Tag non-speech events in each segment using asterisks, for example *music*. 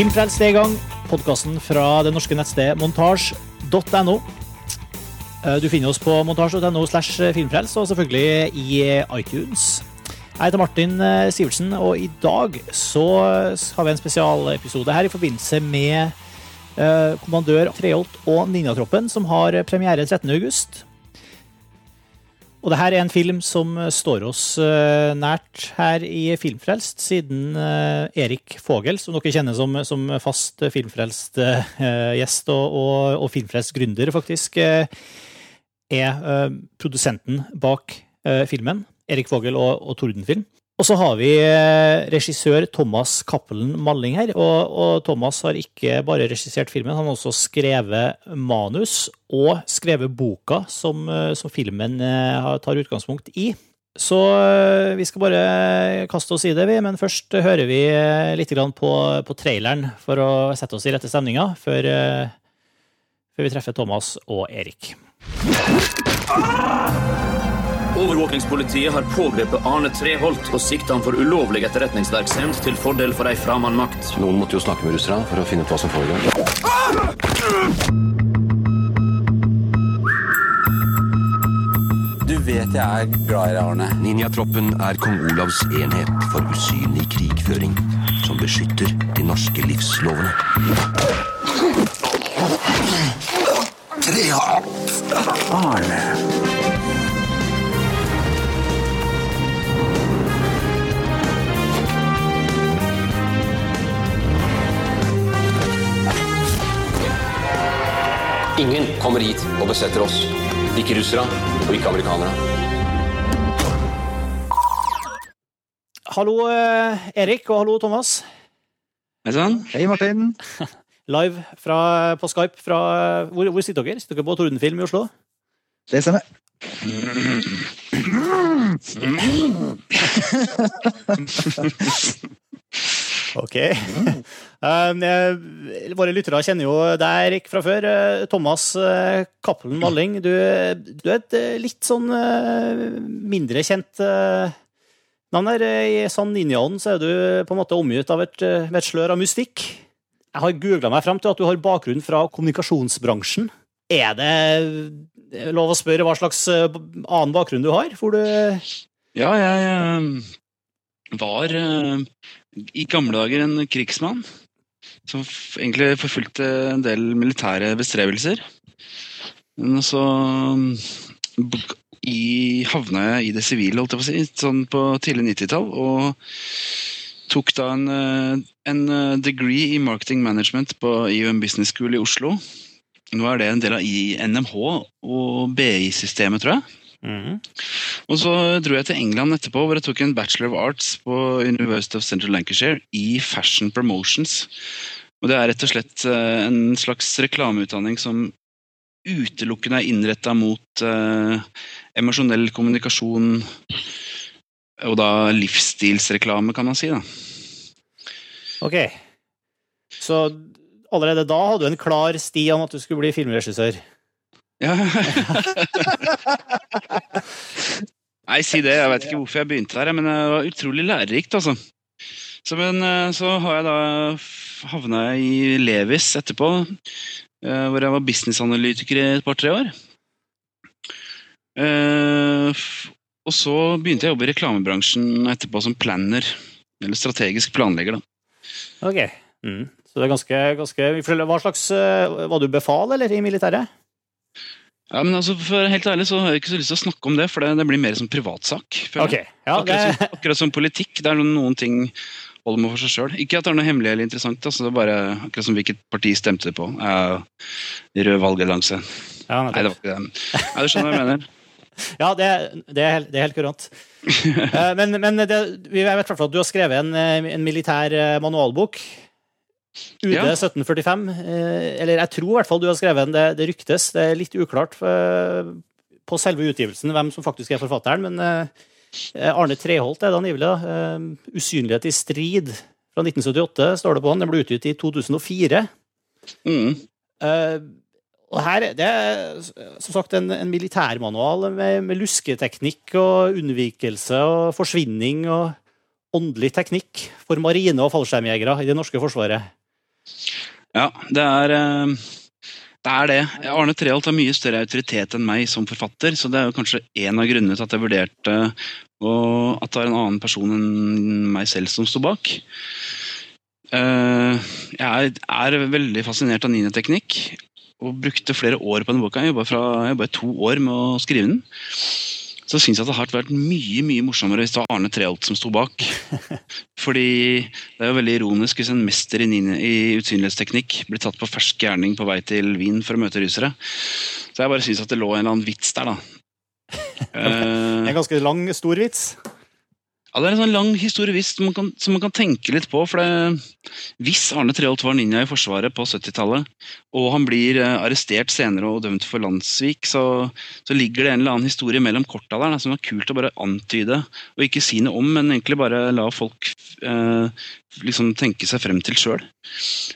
Filmfrelst er i gang. Podkasten fra det norske nettstedet montasj.no. Eh, Du finner oss på montasj.no slash filmfrelst, og selvfølgelig i iTunes. Jeg heter Martin eh, Sivertsen, og i dag så har vi en spesialepisode her i forbindelse med eh, kommandør Treholt og Ninjatroppen, som har premiere 13. Og det her er en film som står oss eh, nært her i Filmfrelst, siden eh, Erik Fogel, som dere kjenner som, som fast Filmfrelst eh, gjest og, og, og Filmfrelst gründer, faktisk, eh, er eh, produsenten bak eh, filmen. Erik Fogel og, og Tordenfilm. Og så har vi eh, regissør Thomas Cappelen Malling her. Og, og Thomas har ikke bare regissert filmen, han har også skrevet manus og skrevet boka som, eh, som filmen eh, tar utgangspunkt i. Så vi skal bare kaste oss i det, vi. Men først hører vi litt på, på traileren for å sette oss i rette stemninga før, før vi treffer Thomas og Erik. Overvåkingspolitiet har pågrepet Arne Treholt og sikta han for ulovlig etterretningsvirksomhet til fordel for ei framand makt. Noen måtte jo snakke med russerne for å finne ut hva som foregår. Du vet jeg er glad i deg, Arne. Ninjatroppen er kong Olavs enhet for usynlig krigføring som beskytter de norske livslovene. Arne. Ingen kommer hit og besetter oss. Ikke russere og ikke amerikanere. Hallo, eh, Erik, og hallo, Thomas. Hei sann. Hei, Martin. *laughs* Live fra, på Skype fra Hvor, hvor sitter dere? Sitter dere på Tordenfilm i Oslo? Det stemmer. *clears throat* Ok. Eh, våre lyttere kjenner jo deg, Erik, fra før. Eh, Thomas eh, Cappelen Malling, du, du er et litt sånn mindre kjent navn her. I Sann Ninjaånd så er du på en måte omgitt av et, et slør av mystikk. Jeg har googla meg frem til at du har bakgrunn fra kommunikasjonsbransjen. Er det lov å spørre hva slags annen bakgrunn du har? Du Ja, jeg var i gamle dager en krigsmann som egentlig forfulgte en del militære bestrebelser. Men så mm, i, havna jeg i det sivile, holdt jeg på å si, sånn på tidlig 90-tall, og tok da en, eh, en eh, degree i marketing management på IUM Business School i Oslo. Nå er det en del av NMH og BI-systemet, tror jeg. Mhm. Og så dro jeg til England etterpå, hvor jeg tok en Bachelor of Arts på University of Central Lancashire i Fashion Promotions. Og det er rett og slett eh, en slags reklameutdanning som utelukkende er innretta mot eh, emosjonell kommunikasjon og da livsstilsreklame, kan man si. da. Ok. Så allerede da hadde du en klar sti om at du skulle bli filmregissør. Ja. *laughs* Nei, si det. Jeg vet ikke hvorfor jeg begynte der, men det var utrolig lærerikt, altså. Så, men eh, så har jeg da havna i Levis etterpå, eh, hvor jeg var businessanalytiker i et par-tre år. Eh, Og så begynte jeg å jobbe i reklamebransjen etterpå som planner, eller strategisk planlegger, da. Ok. Mm. Så det er ganske, ganske Hva slags Var du befal, eller, i militæret? Ja, men altså, for helt ærlig så har jeg ikke så lyst til å snakke om det, for det, det blir mer som privatsak. Okay. Ja, det, akkurat, som, akkurat som politikk. Det er noen, noen ting holder man for seg sjøl. Ikke at det er noe hemmelig eller interessant. Altså, det er bare akkurat som hvilket parti stemte på. Uh, rød valgallianse. ja, Nei, det var ikke det. Nei, du skjønner hva jeg mener. *laughs* ja det, det, er, helt- det er helt kurant. Eh, men men det, jeg vet at du har skrevet en, eh, en militær eh, manualbok. UD Ja. 1745. eh, Eller jeg tror i hvert fall du har skrevet den. Det, det ryktes. Det er litt uklart eh, på selve utgivelsen hvem som faktisk er forfatteren, men eh, Arne Treholt er det angivelig. da. Eh, 'Usynlighet i strid' fra 1978 står det på han. Den ble utgitt i 2004. Mm. Uh, og her er det som sagt en, en militærmanual med, med lusketeknikk og unnvikelse og forsvinning og åndelig teknikk for marine- og fallskjermjegere i det norske forsvaret. Ja, det er eh, det er det. Arne Treholt har mye større autoritet enn meg som forfatter, så det er jo kanskje en av grunnene til at jeg vurderte og at det er en annen person enn meg selv som står bak. Eh, Jeg er veldig fascinert av Nina-teknikk og brukte flere år på denne boka. Jeg jobba jeg jobbet to år med å skrive den. Så syns jeg det hadde vært mye mye morsommere hvis det var Arne Treholt som sto bak. *laughs* Fordi det er jo veldig ironisk hvis en mester i, i utsynlighetsteknikk blir tatt på fersk gjerning på vei til Wien for å møte russere. Så jeg bare syns at det lå en eller annen vits der, da. *laughs* En ganske lang, stor vits. Ja, Det er en sånn lang historie som man kan, som man kan tenke litt på. for det, Hvis Arne Treholt var ninja i Forsvaret på 70-tallet, og han blir eh, arrestert senere og dømt for landssvik, så, så ligger det en eller annen historie mellom korta der som er kult å bare antyde, og ikke si noe om, men egentlig bare la folk eh, liksom tenke seg frem til sjøl.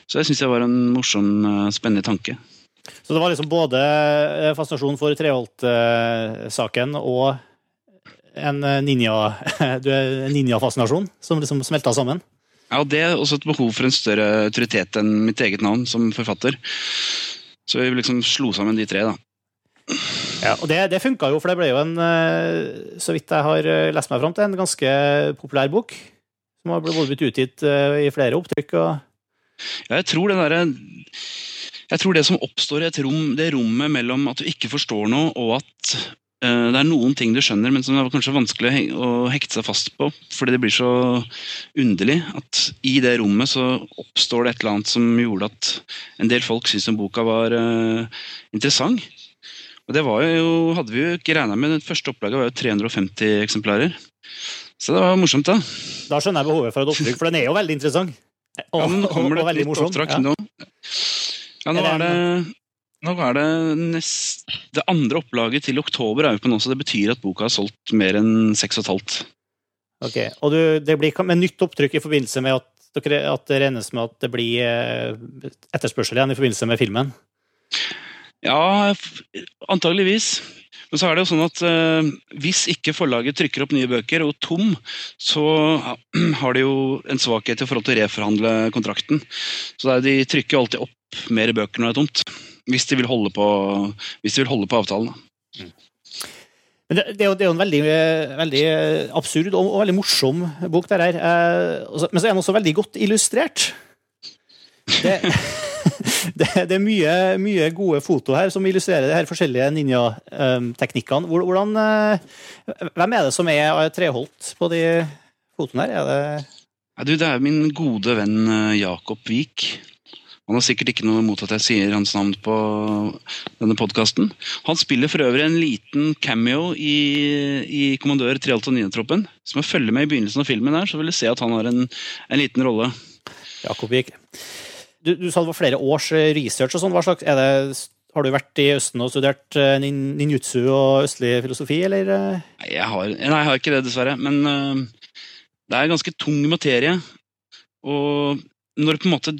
Så det syns jeg var en morsom, eh, spennende tanke. Så det var liksom både eh, fascinasjon for Treholt-saken og en eh, ninja, *laughs* du er- en ninja-fascinasjon som liksom smelta sammen. Ja, og Det er også et behov for en større autoritet enn mitt eget navn som forfatter. Så vi liksom slo sammen de tre, da. Ja, og det, det funka jo, for det ble jo en, eh, så vidt jeg har eh, lest meg fram til, en ganske populær bok. Som har blitt utgitt i flere opptrykk. og Ja, jeg tror det derre Jeg tror det som oppstår i rom, det rommet mellom at du ikke forstår noe, og at det er noen ting du skjønner, men som det er kanskje vanskelig å hekte seg fast på, fordi det blir så underlig. At i det rommet så oppstår det et eller annet som gjorde at en del folk syntes den boka var eh, interessant. Og det var jo, hadde vi jo ikke regna med. Det første opplaget var jo 350 eksemplarer. Så det var morsomt, da. Da skjønner jeg behovet for et opptrykk, for den er jo veldig interessant. Og, Ja, men kommer det et nytt oppdrag Ja. nå. Ja, nå Er det nå er det nest, Det andre opplaget til oktober er vi på nå, så det betyr at boka har solgt mer enn 6,5. Ok, Og du, det blir med nytt opptrykk i forbindelse med at, at det regnes med at det blir eh, etterspørsel igjen i forbindelse med filmen? Ja, antageligvis. Men så er det jo sånn at eh, hvis ikke forlaget trykker opp nye bøker og tom, så *clears throat* har de jo en svakhet i forhold til å reforhandle kontrakten. Så er, de trykker jo alltid opp mer bøker når det er tomt. Hvis de vil holde på, hvis de vil holde på avtalen. Men det, det, er jo, det er jo en veldig, veldig absurd og, og veldig morsom bok, det her. Eh, men så er den også veldig godt illustrert. *laughs* Det, det, er mye, mye gode foto her som illustrerer de her forskjellige ninjateknikkene. Hvor- Hvordan, eh, hvem er det som er Treholt på de fotoene her? Er det Ja, du, det er min gode venn eh, Jakob Vik. Han har sikkert ikke noe imot at jeg sier hans navn på denne podkasten. Han spiller for øvrig en liten cameo i, i Kommandør Trialt og Nientroppen. Så må jeg følge med i begynnelsen av filmen, her, så vil du se at han har en, en liten rolle. Jakob Vik. Du, du sa det var flere års eh, research og sånn. Hva slags er det Har du vært i Østen og studert eh, ninjutsu og østlig filosofi, eller? eh? Nei, jeg har, nei, jeg har ikke det, dessverre. Men uh, det er ganske tung materie. Og når på en måte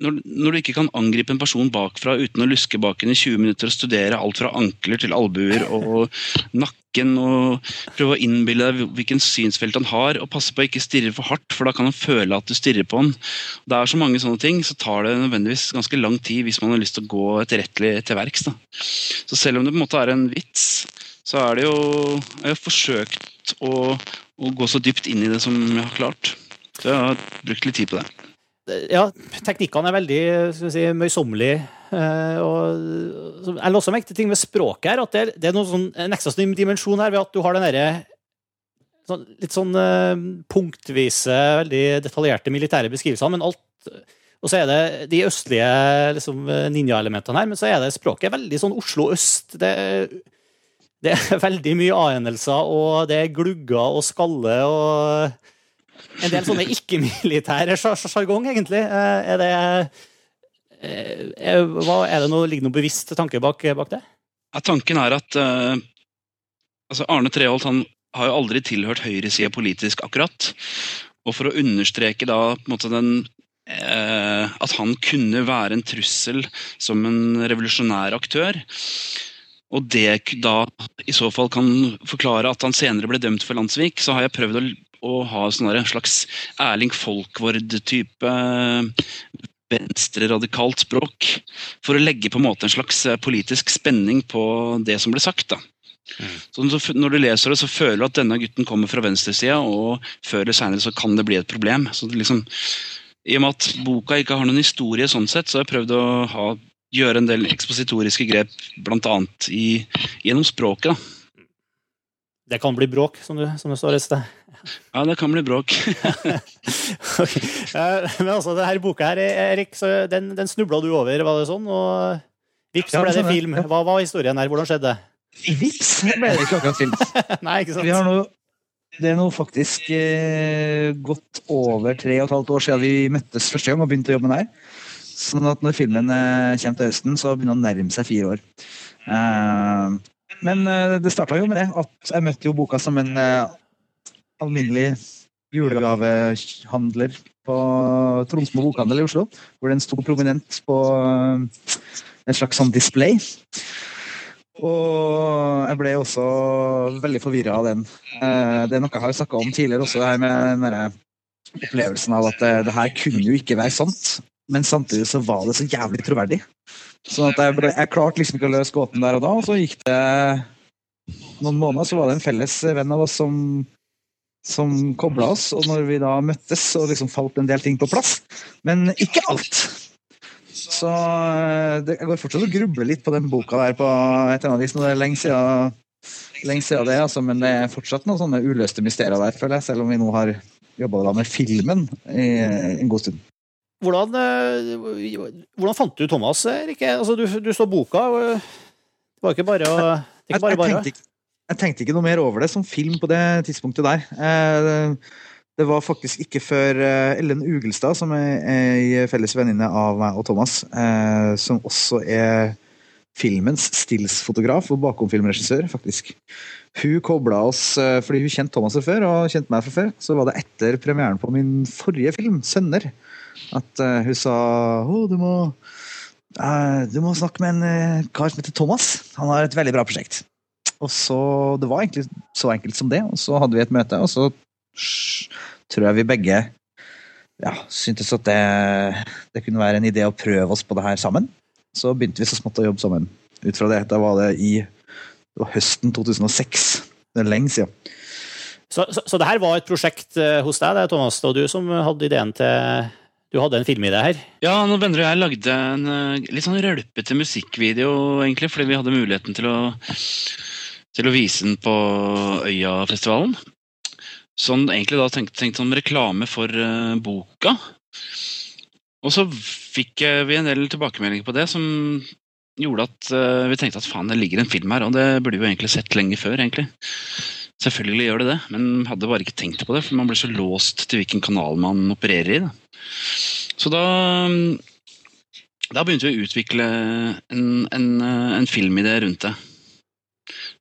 når, når du ikke kan angripe en person bakfra uten å luske bak henne i 20 minutter og studere alt fra ankler til albuer og nakken og prøve å innbille deg hvilken synsfelt han har, og passe på å ikke stirre for hardt, for da kan han føle at du stirrer på han. Det er så mange sånne ting, så tar det nødvendigvis ganske lang tid hvis man har lyst til å gå etterrettelig til verks. da. Så selv om det på en måte er en vits, så er det jo Jeg har forsøkt å, å gå så dypt inn i det som jeg har klart. Så jeg har brukt litt tid på det. Ja, teknikkene er veldig si, møysommelige. eh, og Jeg la også merke til ting med språket her. At det det er noen sånn, en ekstra dimensjon her ved at du har den derre sånn, litt sånn eh, punktvise, veldig detaljerte militære beskrivelsene, men alt Og så er det de østlige liksom, ninja-elementene her, men så er det språket veldig sånn Oslo øst. Det, det er *laughs* veldig mye A-endelser, og det er glugger og skalle og en del sånne ikke-militære sjar- sjargong, egentlig. Eh, Er det eh, er, hva, er det noe, Ligger noe bevisst tanke bak, bak det? Ja, tanken er at uh, altså Arne Treholt han har jo aldri tilhørt høyresida politisk, akkurat. Og for å understreke da på en måte den uh, At han kunne være en trussel som en revolusjonær aktør. Og det da i så fall kan forklare at han senere ble dømt for landssvik, så har jeg prøvd å, å ha sånn en slags Erling Folkvord-type venstre-radikalt språk for å legge på en måte en slags eh, politisk spenning på det som ble sagt. da. Så Når du leser det, så føler du at denne gutten kommer fra venstresida, og før eller seinere så kan det bli et problem. Så liksom, I og med at boka ikke har noen historie, sånn sett, så har jeg prøvd å ha, gjøre en del ekspositoriske grep, bl.a. gjennom språket. da. Det kan bli bråk, som, du, som du står i sted. *laughs* Ja, det kan bli bråk. *laughs* Ok. Eh, Men altså, det her boka her, Erik, så den, den snubla du over, var det sånn? Og vips ble det film. Hva var historien her? Hvordan skjedde det? Vips ble det ikke akkurat film. *laughs* Nei, ikke sant? Vi har noe det er nå faktisk eh, gått over tre og et halvt år siden vi møttes første gang og begynte å jobbe med det her. Sånn at når filmen eh, kommer til høsten, så begynner den å nærme seg fire år. Eh, men eh, det starta jo med det at jeg møtte jo boka som en eh, alminnelig julegavehandler på Tromsmo bokhandel i Oslo, hvor den sto prominent på eh, en slags sånn display. Og jeg ble også veldig forvirra av den. Eh, Det er noe jeg har snakka om tidligere også, det her med den opplevelsen av at det, det her kunne jo ikke være sant, men samtidig så var det så jævlig troverdig. Sånn at jeg, ble, jeg klarte liksom ikke å løse gåten der og da, og så gikk det noen måneder, så var det en felles venn av oss som, som kobla oss, og når vi da møttes, så liksom falt en del ting på plass. Men ikke alt. Så eh, det, går fortsatt og grubler litt på den boka der på et eller annet vis. Nå er det lenge siden, lenge siden det, altså, men det er fortsatt noen sånne uløste mysterier der, føler jeg, selv om vi nå har jobba med filmen i en god stund. Hvordan, eh, hvordan fant du Thomas, Erik? Altså, du, du så boka. Det var ikke bare å Jeg, jeg, tenkte, jeg tenkte ikke noe mer over det som film på det tidspunktet der. Eh, Det var faktisk ikke før eh, Ellen Ugelstad, som er ei felles venninne av meg og Thomas, eh, som også er filmens stillsfotograf og bakomfilmregissør, faktisk. Hun kobla oss fordi hun kjente Thomas fra før, og kjente meg fra før. Så var det etter premieren på min forrige film, 'Sønner', at hun sa å, du må du må snakke med en kar som heter Thomas. Han har et veldig bra prosjekt. Og så, Det var egentlig så enkelt som det. Og så hadde vi et møte, og så tror jeg vi begge ja, syntes at det, det kunne være en idé å prøve oss på det her sammen. Så begynte vi så smått å jobbe sammen ut fra det. Da var det i det var høsten 2006. Det er lenge siden. Så, så, så det her var et prosjekt eh, hos deg, det, Thomas, og du som hadde ideen til Du hadde en filmidé her. Ja, når Bender og jeg lagde en eh, litt sånn rølpete musikkvideo, egentlig, fordi vi hadde muligheten til å, til å vise den på Øyafestivalen. Sånn egentlig da tenkte, tenkte som reklame for uh, boka. Og så fikk vi en del tilbakemeldinger på det som gjorde at uh, vi tenkte at faen, det ligger en film her, og det burde vi jo egentlig sett lenge før, egentlig. Selvfølgelig gjør det det, men hadde bare ikke tenkt på det, for man blir så låst til hvilken kanal man opererer i. Da. Så da da begynte vi å utvikle en, en, eh, en filmidé rundt det.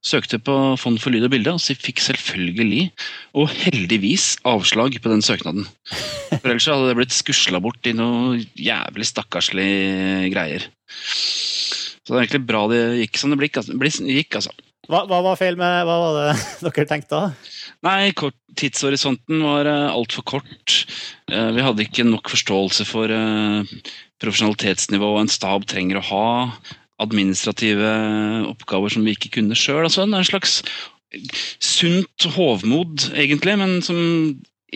Søkte på Fond for lyd og bilde, og så fikk selvfølgelig, og heldigvis, avslag på den søknaden. For ellers hadde det blitt skusla bort i noe jævlig stakkarslige greier. Så det er egentlig bra det gikk som det altså. gikk, altså. Hva, hva var feil med Hva var det *laughs* dere tenkte da? Nei, kort, tidshorisonten var uh, altfor kort. Eh, vi hadde ikke nok forståelse for eh, profesjonalitetsnivået en stab trenger å ha. Administrative oppgaver som vi ikke kunne sjøl. Altså, en slags sunt hovmod, egentlig, men som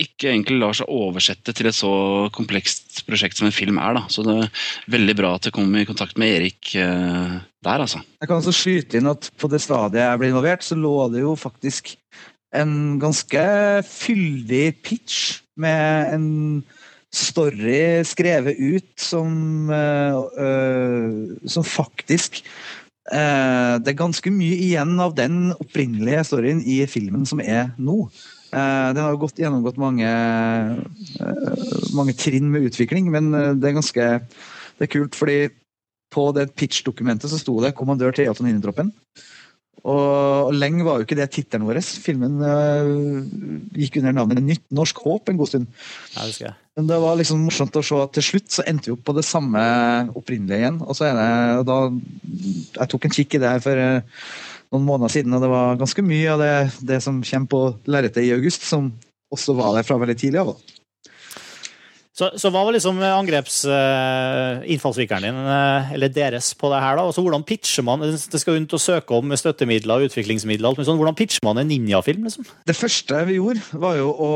ikke egentlig lar seg oversette til et så komplekst prosjekt som en film er. Da. Så det er veldig bra at jeg kom i kontakt med Erik eh, der, altså. Jeg kan også skyte inn at på det stadiet jeg ble involvert, så lå det jo faktisk en ganske fyldig pitch med en story skrevet ut som øh, øh, som faktisk øh, Det er ganske mye igjen av den opprinnelige storyen i filmen som er nå. Eh, den har gått gjennomgått mange, mange trinn med utvikling, men det er ganske det er kult, fordi på det pitch-dokumentet så sto det 'Kommandør til E809-troppen'. Og lenge var jo ikke det tittelen vår. Filmen øh, gikk under navnet 'Nytt norsk håp' en god stund. Ja. Men det var liksom morsomt å se at til slutt så endte vi opp på det samme opprinnelige igjen. Og så er det da Jeg tok en kikk i det her for øh, noen måneder siden, og det var ganske mye av det, det som kommer på lerretet i august, som også var der fra veldig tidlig av. Så, så hva var liksom angrepsinnfallsvinkelen din, eh, eller deres, på det her? da? Også hvordan pitcher man Det skal ut og søke om støttemidler og utviklingsmidler. alt mulig sånn. Hvordan pitcher man en ninjafilm? liksom? Det første vi gjorde, var jo å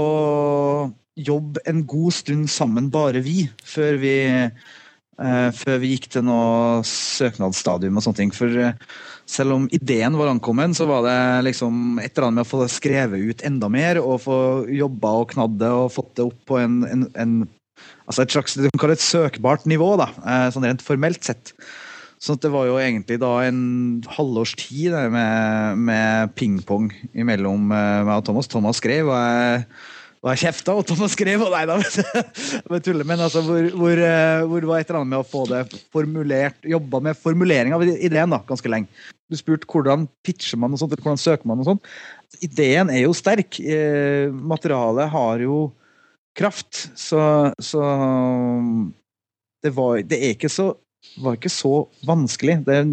jobbe en god stund sammen, bare vi, før vi, eh, før vi gikk til noe søknadsstadium og sånne ting. For eh, selv om ideen var ankommet, så var det liksom et eller annet med å få skrevet ut enda mer, og få jobba og knadd det og fått det opp på en, en, en altså et slags du kan kalle et søkbart nivå, da, eh, sånn rent formelt sett. Så det var jo egentlig da en halvårs tid det, med, med pingpong imellom eh, meg og Thomas. Thomas skrev, og jeg, og jeg kjefta, og Thomas skrev, og nei da, *laughs* men tuller. Men altså, hvor, hvor, eh, hvor var et eller annet med å få det formulert, jobba med formulering av ideen da, ganske lenge. Du spurte hvordan pitcher man og sånt, eller hvordan søker man og sånt. Ideen er jo sterk. Materialet har jo kraft, så, så det, var, det ikke så var ikke så vanskelig. Det er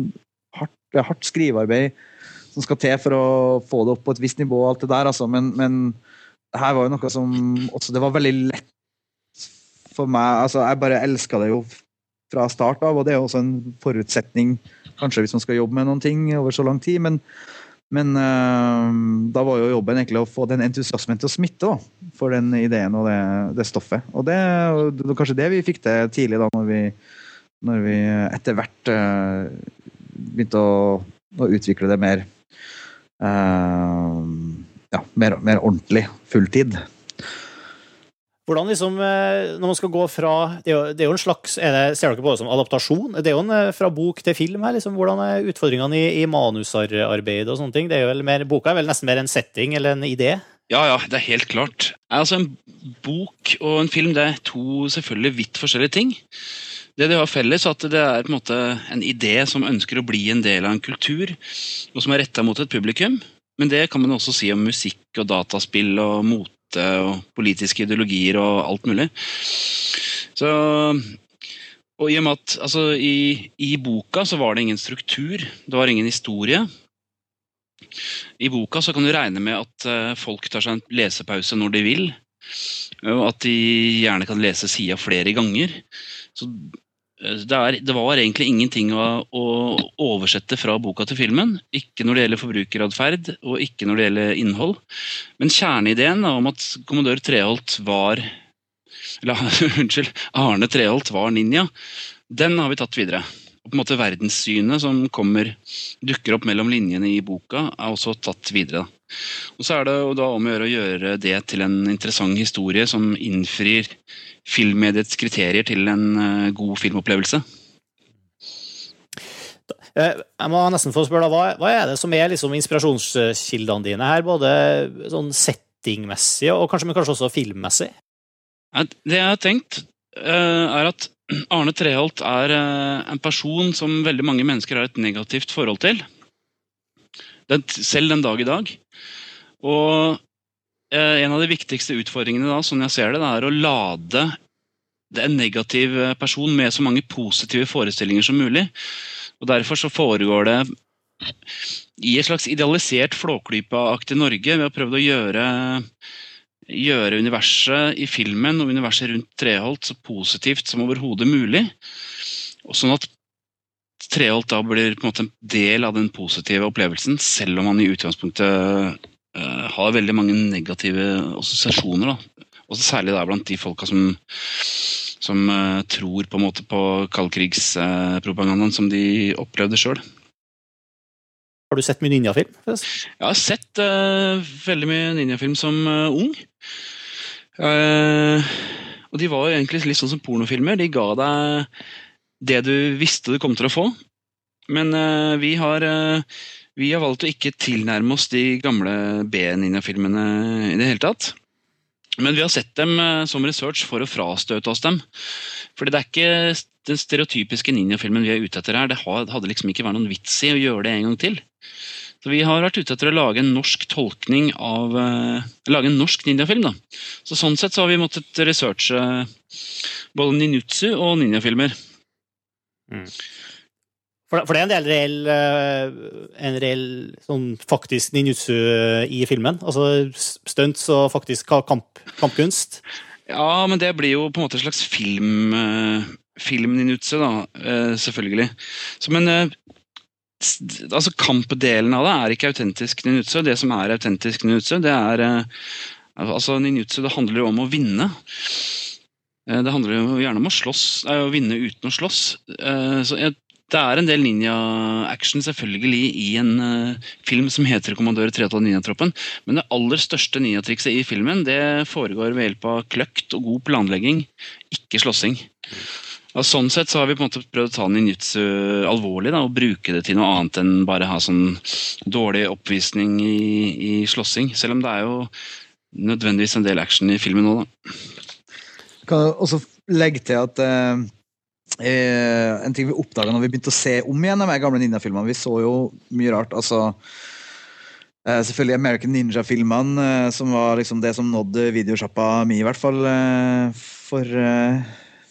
hardt, det er hardt skrivearbeid som skal til for å få det opp på et visst nivå, og alt det der, altså. men, men her var jo noe som også Det var veldig lett for meg. altså Jeg bare elska det jo fra start av, og det er jo også en forutsetning kanskje hvis man skal jobbe med noen ting over så lang tid. men men øh, da var jo jobben egentlig å få den entusiasmen til å smitte da, for den ideen og det, det stoffet. Og det var kanskje det vi fikk til tidlig, da når vi, når vi etter hvert øh, begynte å, å, utvikle det mer øh, ja, mer, mer ordentlig. Fulltid. Hvordan liksom, Når man skal gå fra Det er jo, det er jo en slags det, Ser dere på det som adaptasjon? Det er jo en fra bok til film her. liksom, Hvordan er utfordringene i, i manusarbeid og sånne ting? Det er vel mer, Boka er vel nesten mer en setting eller en idé? Ja, ja, det er helt klart. Altså, En bok og en film det er to selvfølgelig vidt forskjellige ting. Det de har felles, er at det er på en måte en idé som ønsker å bli en del av en kultur, og som er retta mot et publikum. Men det kan man også si om musikk og dataspill og mote og politiske ideologier og alt mulig. Så og i og med at altså, i, i, boka så var det ingen struktur, det var ingen historie. I boka så kan du regne med at uh, folk tar seg en lesepause når de vil. Og at de gjerne kan lese sida flere ganger. Så det, er, det, var egentlig ingenting å, å, oversette fra boka til filmen. Ikke når det gjelder forbrukeratferd, og ikke når det gjelder innhold. Men kjerneideen da, om at kommodør Treholt var Eller *laughs* unnskyld, Arne Treholt var ninja, den har vi tatt videre. Og på en måte Verdenssynet som kommer, dukker opp mellom linjene i boka, er også tatt videre. Og Så er det da om å gjøre å gjøre det til en interessant historie som innfrir filmmediets kriterier til en uh, god filmopplevelse. Eh, jeg må nesten få spørre, hva, hva er det som er liksom inspirasjonskildene dine her? Både sånn settingmessig og kanskje, men kanskje også filmmessig? Det jeg har tenkt, uh, er at Arne Treholt er en person som veldig mange mennesker har et negativt forhold til. Den, selv den dag i dag. Og Eh, en av de viktigste utfordringene da, sånn jeg ser det, er å lade en negativ eh, person med så mange positive forestillinger som mulig. Og Derfor så foregår det i et slags idealisert Flåklypa-aktig Norge ved å prøve å gjøre, gjøre universet i filmen og universet rundt Treholt så positivt som overhodet mulig. Og sånn at Treholt da blir på en måte en del av den positive opplevelsen, selv om han i utgangspunktet uh, har veldig mange negative assosiasjoner. da. Også særlig da blant de folka som, som uh, tror på en måte på kaldkrigspropagandaen uh, som de opplevde sjøl. Har du sett mye ninjafilm? Jeg har sett veldig mye ninjafilm som ung. og de var jo egentlig litt sånn som pornofilmer. De ga deg det du visste du kom til å få. Men vi har vi har valgt å ikke tilnærme oss de gamle B-ninja-filmene i det hele tatt. Men vi har sett dem uh, som research for å frastøte oss dem. Fordi det er ikke den stereotypiske ninjafilmen vi er ute etter her. Det hadde liksom ikke vært noen vits i å gjøre det en gang til. Så vi har vært ute etter å lage en norsk tolkning av uh, Lage en norsk ninjafilm, da. Så sånn sett så har vi måttet researche både ninjutsu og ninjafilmer. Mm. For, for, det er en del reell, eh, en reell sånn faktisk ninjutsu i filmen? Altså stunts og faktisk kamp, kampkunst? Ja, men det blir jo på en måte en slags film uh, filmninjutsu, da, eh, selvfølgelig. Så, men eh, altså kampdelen av det er ikke autentisk ninjutsu. Det som er autentisk ninjutsu, det er eh, altså ninjutsu det handler jo om å vinne. Eh, Det handler jo gjerne om å slåss, eh, å vinne uten å slåss. Eh, Så det er en del ninja-action selvfølgelig i en film som heter 'Kommandør Tretall Ninjatroppen', men det aller største ninjatrikset i filmen det foregår ved hjelp av kløkt og god planlegging, ikke slåssing. Og sånn sett så har vi på en måte prøvd å ta ninjutsu alvorlig da, og bruke det til noe annet enn bare ha sånn dårlig oppvisning i, i slåssing. Selv om det er jo nødvendigvis en del action i filmen da. Kan jeg også legge til at eh, eh, en ting vi oppdaga når vi begynte å se om igjen de gamle ninjafilmene Vi så jo mye rart. altså eh, Selvfølgelig American Ninja-filmene, eh, som var liksom det som nådde videosjappa mi, i hvert fall eh, for eh,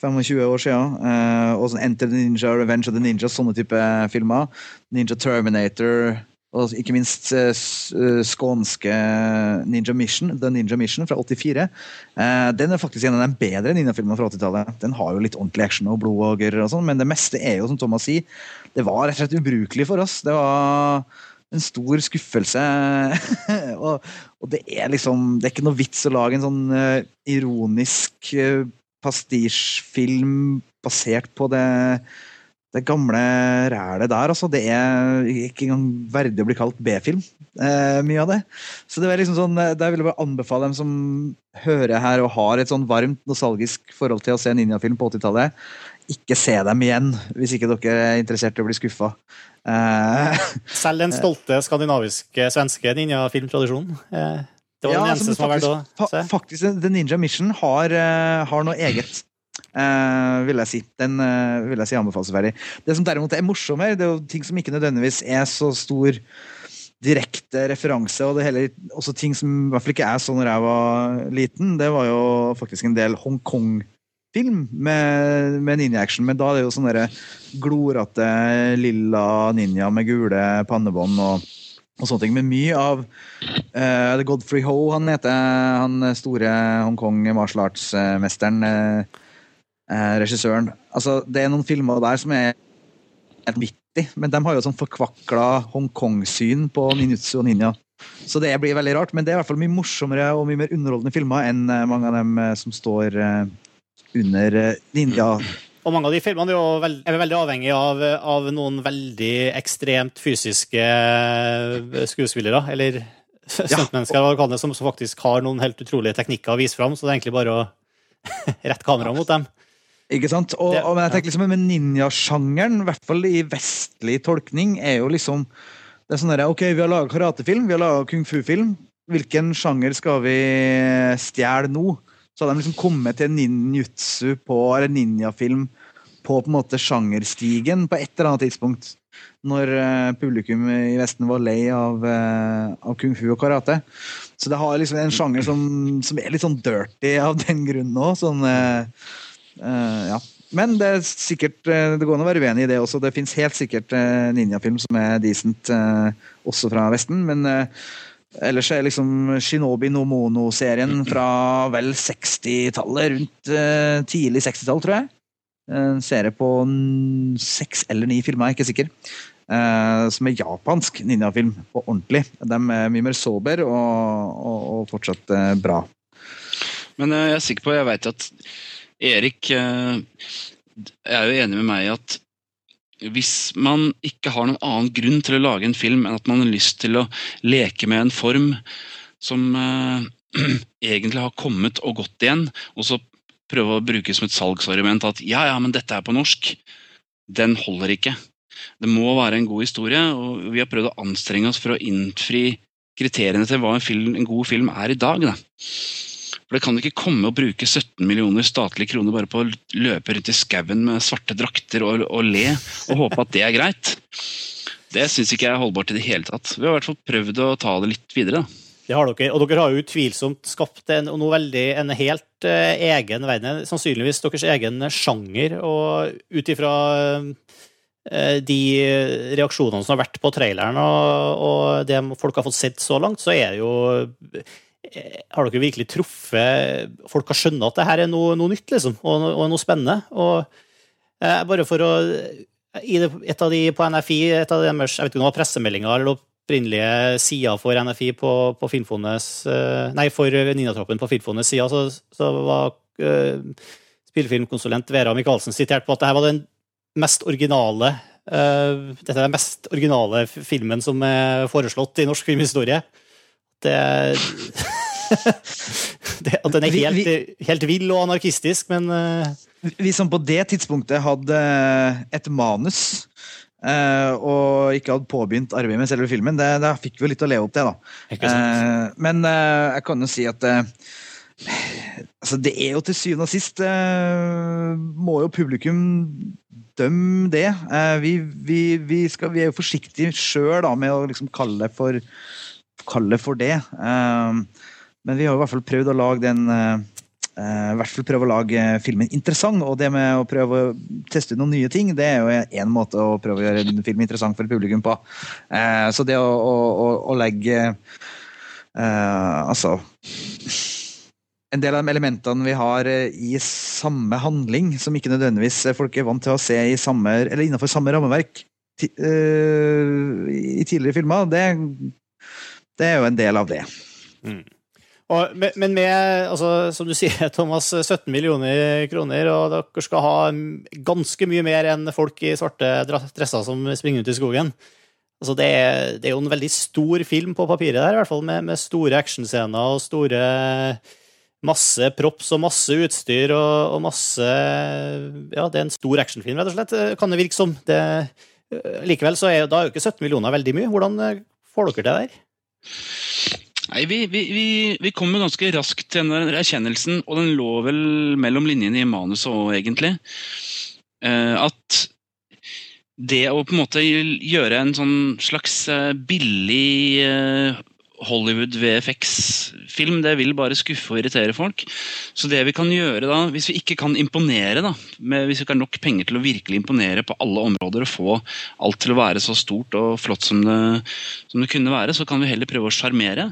25 år siden. Eh, og sånn Enter the Ninja, Revenge of the Ninja, sånne type filmer. Ninja Terminator. Og ikke minst eh, eh, skånske Ninja Mission, The Ninja Mission fra 84. Eh, den er faktisk en av de bedre ninjafilmene fra 80-tallet. Den har jo litt ordentlig action og blod og gørr og sånn, men det meste er jo, som Thomas sier, det var rett og slett ubrukelig for oss. Det var en stor skuffelse. *laughs* og, og det er liksom Det er ikke noe vits å lage en sånn ironisk uh, pastisjfilm basert på det det gamle rælet der, altså. Det er ikke engang verdig å bli kalt B-film, eh, mye av det. Så det var liksom sånn, eh, der vil jeg bare anbefale dem som hører her og har et sånn varmt nostalgisk forhold til å se ninjafilm på 80-tallet, ikke se dem igjen hvis ikke dere er interessert i å bli skuffa. Eh, *laughs* Selv den stolte skandinaviske svenske ninjafilmtradisjonen. Eh, Det var Ja, den altså, eneste som var verdt å se. Faktisk, The Ninja Mission har, eh, har noe eget. Eh, vil jeg si. Den uh, vil jeg si anbefalesverdig. Det som derimot er morsommere, det er jo ting som ikke nødvendigvis er så stor direkte referanse, og det er heller også ting som i hvert fall ikke er sånn når jeg var liten. Det var jo faktisk en del Hongkong-film med, med ninja-action, men da er det jo sånne glorete lilla ninja med gule pannebånd og og sånne ting, men mye av uh, Godfrey Ho, han heter han store Hongkong martial arts-mesteren, eh, eh, regissøren. Altså, det er noen filmer der som er helt vittig, men de har jo sånn forkvakla Hongkong-syn på ninjutsu og ninja. Så det blir veldig rart, men det er i hvert fall mye morsommere og mye mer underholdende filmer enn eh, mange av dem eh, som står under ninja. Og mange av de filmene er jo veld, er veldig avhengig av, av noen veldig ekstremt fysiske skuespillere, eller stuntmennesker, det, som, som faktisk har noen helt utrolige teknikker å vise fram, så det er egentlig bare å *laughs* rette kameraet mot dem. Ikke sant? Og, og, men jeg tenker liksom Men ninjasjangeren, i hvert fall i vestlig tolkning, er jo liksom det er sånn der, Ok, vi har laga karatefilm, vi har laga kung fu-film. Hvilken sjanger skal vi stjele nå? Så hadde de liksom kommet til ninjutsu på, eller ninjafilm på på en måte sjangerstigen på et eller annet tidspunkt. Når eh, publikum i Vesten var lei av, eh, av kung fu og karate. Så det har liksom en sjanger som, som er litt sånn dirty av den grunn òg. Sånn Eh, ja. Men det er sikkert eh, Det går an å være uenig i det også. Det fins helt sikkert uh, ninjafilm som er decent, eh, også fra Vesten. Men eh, ellers er liksom Shinobi no Mono-serien *clears throat* fra vel 60-tallet, rundt eh, tidlig 60-tall, tror jeg. En serie på seks eller ni filmer, jeg er ikke sikker. Eh, som er japansk ninjafilm, på ordentlig. De er mye mer sober og, og, og fortsatt eh, bra. Men eh, jeg er sikker på, jeg veit at Erik eh, er jo enig med meg i at hvis man ikke har noen annen grunn til å lage en film enn at man har lyst til å leke med en form som eh, *clears throat* egentlig har kommet og gått igjen, og så prøve å bruke som et salgsargument at ja, ja, men dette er på norsk, den holder ikke. Det må være en god historie, og vi har prøvd å anstrenge oss for å innfri kriteriene til hva en, film, en god film er i dag. Da. For Det kan ikke komme å bruke 17 millioner statlige kroner bare på å løpe rundt i skauen med svarte drakter og, og le og håpe at det er greit. Det syns ikke jeg er holdbart i det hele tatt. Vi har i hvert fall prøvd å ta det litt videre. Det har dere, og dere har jo utvilsomt skapt en, noe veldig, en helt uh, egen verden, sannsynligvis deres egen sjanger, og ut ifra uh, de reaksjonene som har vært på traileren, og, og det folk har fått sett så langt, så er det jo har dere virkelig truffet Folk har skjønt at det her er noe, noe nytt, liksom, og, og noe spennende. Og eh, bare for å i det, Et av de på NFI, et av deres jeg vet ikke om det var pressemeldinger eller opprinnelige sider for NFI på, på Filmfondets eh, Nei, for Ninatroppen på Filmfondets side, så, så var eh, spillefilmkonsulent Vera Michaelsen sitert på at det her var den mest originale eh, Dette er den mest originale filmen som er foreslått i norsk filmhistorie. Det, *laughs* *laughs* det At den er Vi- helt, helt vill og anarkistisk, men eh, Vi som på det tidspunktet hadde et manus eh, og ikke hadde påbegynt arbeidet med selve filmen, det, det fikk vi jo litt å leve opp til. da. Eh, men eh, jeg kan jo si at eh, altså det er jo til syvende og sist eh, må jo publikum dømme det. Eh, vi, vi, vi, skal, vi er jo forsiktige sjøl med å liksom kalle det for, kalle for det. Eh, men vi har i hvert fall prøvd å lage den eh, eh, i hvert fall prøve å lage filmen interessant. Og det med å prøve å teste ut noen nye ting, det er jo én måte å prøve å gjøre en film interessant for publikum på. Eh, så det å, å, å, legge eh, Altså En del av de elementene vi har eh, i samme handling, som ikke nødvendigvis folk er vant til å se i samme, eller innenfor samme rammeverk ti, eh, i tidligere filmer, det, det er jo en del av det. Og, men med, altså, som du sier, *laughs* Thomas, 17 millioner kroner, og dere skal ha ganske mye mer enn folk i svarte dresser som springer ut i skogen. Altså, det, er, det er jo en veldig stor film på papiret der, i hvert fall, med, med store actionscener og store Masse props og masse utstyr og, og masse Ja, det er en stor actionfilm, rett og slett, kan det virke som. Det, likevel så er da er jo ikke 17 millioner veldig mye. Hvordan eh, får dere det der? Nei, vi, vi, vi, vi kom jo ganske raskt til den erkjennelsen, og den lå vel mellom linjene i manuset òg, egentlig. Eh, at det å på en måte gjøre en sånn slags eh, billig eh, Hollywood VFX-film, det vil bare skuffe og irritere folk. Så det vi kan gjøre da, hvis vi ikke kan imponere, da, med, hvis vi ikke har nok penger til å virkelig imponere på alle områder og få alt til å være så stort og flott som det, som det kunne være, så kan vi heller prøve å sjarmere.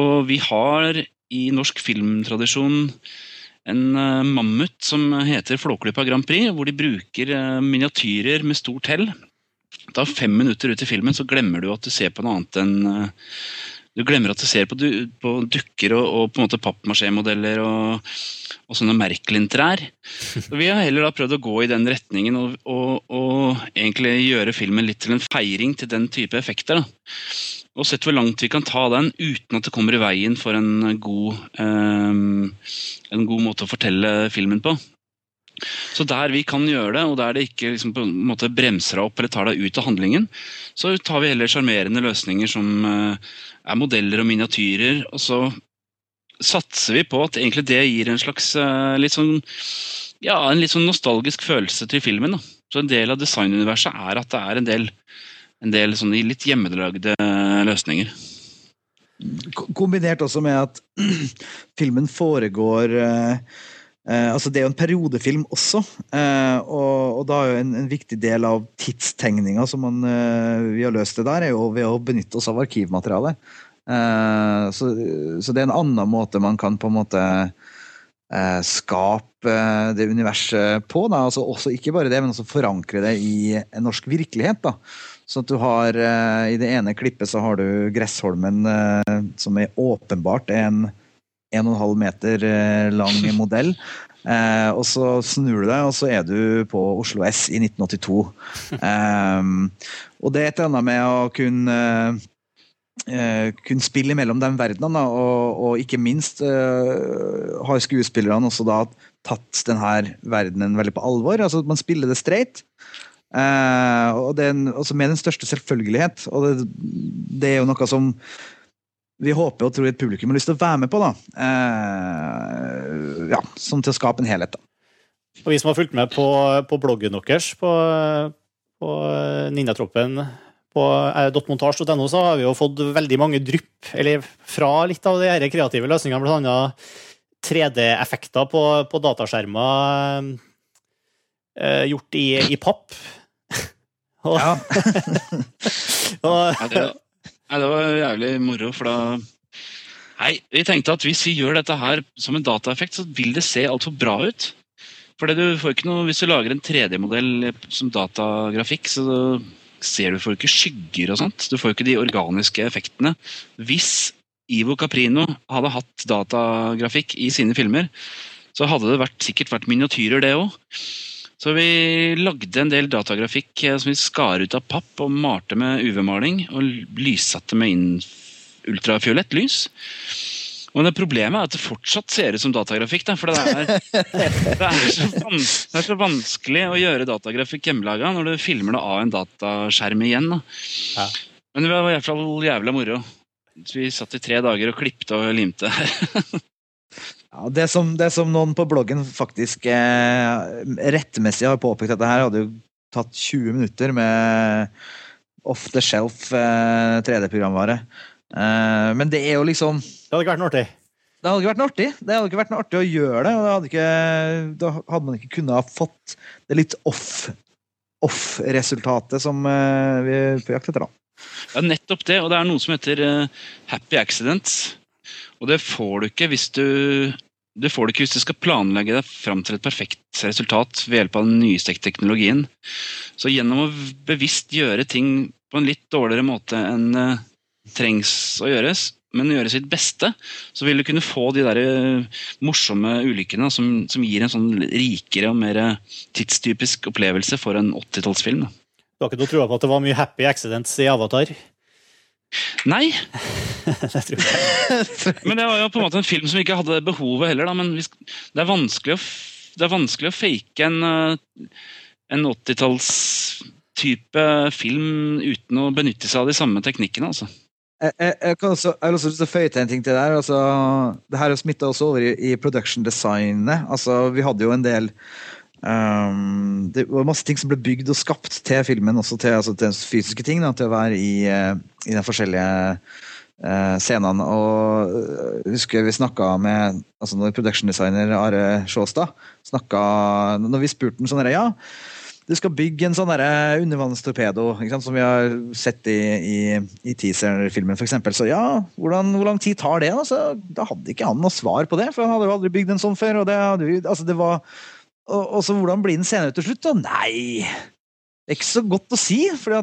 Og vi har i norsk filmtradisjon en eh, mammut som heter Flåklypa Grand Prix, hvor de bruker eh, miniatyrer med stort hell. Da fem minutter ut i filmen så glemmer du at du ser på noe annet enn eh, Du glemmer at du ser på, du, på dukker og, og på en måte pappmasjé-modeller og, og sånne Merkelin-trær. Så Vi har heller da prøvd å gå i den retningen og, og, egentlig gjøre filmen litt til en feiring til den type effekter. da og sett hvor langt vi kan ta den uten at det kommer i veien for en god, um, en god måte å fortelle filmen på. Så der vi kan gjøre det, og der det ikke liksom på en måte bremser deg opp eller tar deg ut av handlingen, så tar vi heller sjarmerende løsninger som eh, er modeller og miniatyrer. Og så satser vi på at egentlig det gir en slags eh, litt sånn ja, en litt sånn nostalgisk følelse til filmen. Da. Så en del av designuniverset er at det er en del, en del sånne litt hjemmelagde løsninger. Kombinert også med at *clears throat* filmen foregår eh, eh, altså Det er jo en periodefilm også, eh, og, og da er jo en, en viktig del av tidstegninga som man, eh, vi har løst det der, er jo ved å benytte oss av arkivmateriale. Eh, så, så det er en annen måte man kan på en måte eh, skape det universet på. Da. Altså også, ikke bare det, men også forankre det i en norsk virkelighet. Da. Så at du har I det ene klippet så har du Gressholmen, som er åpenbart en 1,5 meter eh, lang *laughs* modell. Eh, og så snur du deg, og så er du på Oslo S i 1982. Eh, og det er et eller annet med å kunne eh, kunne spille mellom de verdenene, og, og ikke minst eh, har skuespillerne også da tatt denne verdenen veldig på alvor. altså Man spiller det streit. Eh, og det er en, altså med den største selvfølgelighet. Og det, det er jo noe som vi håper og tror et publikum har lyst til å være med på. da. Eh, ja, Sånn til å skape en helhet. da. Og vi som har fulgt med på, på bloggen deres, på, på Ninjatroppen, på .montasj.no, så har vi jo fått veldig mange drypp eller fra litt av de her kreative løsningene, blant annet 3D-effekter på, på dataskjermer eh, gjort i, i papp. *laughs* og, Ja. *laughs* og, Nei, det, var jævlig moro, for da Nei, vi tenkte at hvis vi gjør dette her som en dataeffekt, så vil det se altfor bra ut. For du noe, Hvis du lager en 3D-modell som datagrafikk, så ser du får ikke skygger og sånt. Du får ikke de organiske effektene. Hvis Ivo Caprino hadde hatt datagrafikk i sine filmer, så hadde det vært, sikkert vært miniatyrer, det òg. Så vi lagde en del datagrafikk eh, som vi skar ut av papp og malte med UV-maling. Og lyssatte med ultrafiolett lys. Og det Problemet er at det fortsatt ser ut som datagrafikk. Da, for det er, det, er så det er så vanskelig å gjøre datagrafikk hjemmelaga når du filmer det av en dataskjerm igjen. Da. Ja. Men det var i hvert fall jævla moro. Så vi satt i tre dager og klipte og limte. *laughs* Ja, det, som, det som noen på bloggen faktisk eh, rettmessig har påpekt dette her hadde jo tatt 20 minutter med off the shelf eh, 3D-programvare. Eh, men det er jo liksom Det hadde ikke vært noe artig. Det hadde ikke vært noe artig Det hadde ikke vært noe artig å gjøre det. og det hadde ikke, Da hadde man ikke kunnet ha fått det litt off- off-resultatet som eh, vi er på jakt etter. da. Ja, nettopp det. Og det er noe som heter eh, happy accidents. Og det får du ikke hvis du det får du ikke hvis du skal planlegge deg fram til et perfekt resultat ved hjelp av den nystekte teknologien. Så gjennom å bevisst gjøre ting på en litt dårligere måte enn eh, trengs å gjøres, men gjøre sitt beste, så vil du kunne få de der eh, morsomme ulykkene som, som gir en sånn rikere og mer tidstypisk opplevelse for en 80-tallsfilm. Du har ikke noe tro på at det var mye happy accidents i Avatar? Nei, *laughs* det tror jeg. Men det var jo på en måte en film som ikke hadde behovet heller. Da. Men det er vanskelig å, det er vanskelig å fake en, eh, en 80-tallstype film uten å benytte seg av de samme teknikkene. Altså. Jeg, jeg, jeg, kan også, jeg har også lyst til å føye til en ting til der. Altså, det her er smitta også over i, i production designet. Altså, vi hadde jo en del ehm, Det var masse ting som ble bygd og skapt til filmen, også til, altså, til fysiske ting. Da, til å være i, eh, i de forskjellige uh, scenene. Og eh, jeg husker vi snakka med altså når production designer Are Sjåstad snakka Når vi spurte ham sånn her, ja du skal bygge en sånn undervannstorpedo, som vi har sett i, i, i teaser-filmen f.eks. Så ja, hvordan, hvor lang tid tar det? Da? Da hadde ikke han noe svar på det, for han hadde jo aldri bygd en sånn før. og det altså det var, og, så hvordan blir den senere til slutt? da? Nei! Det er ikke så godt å si, for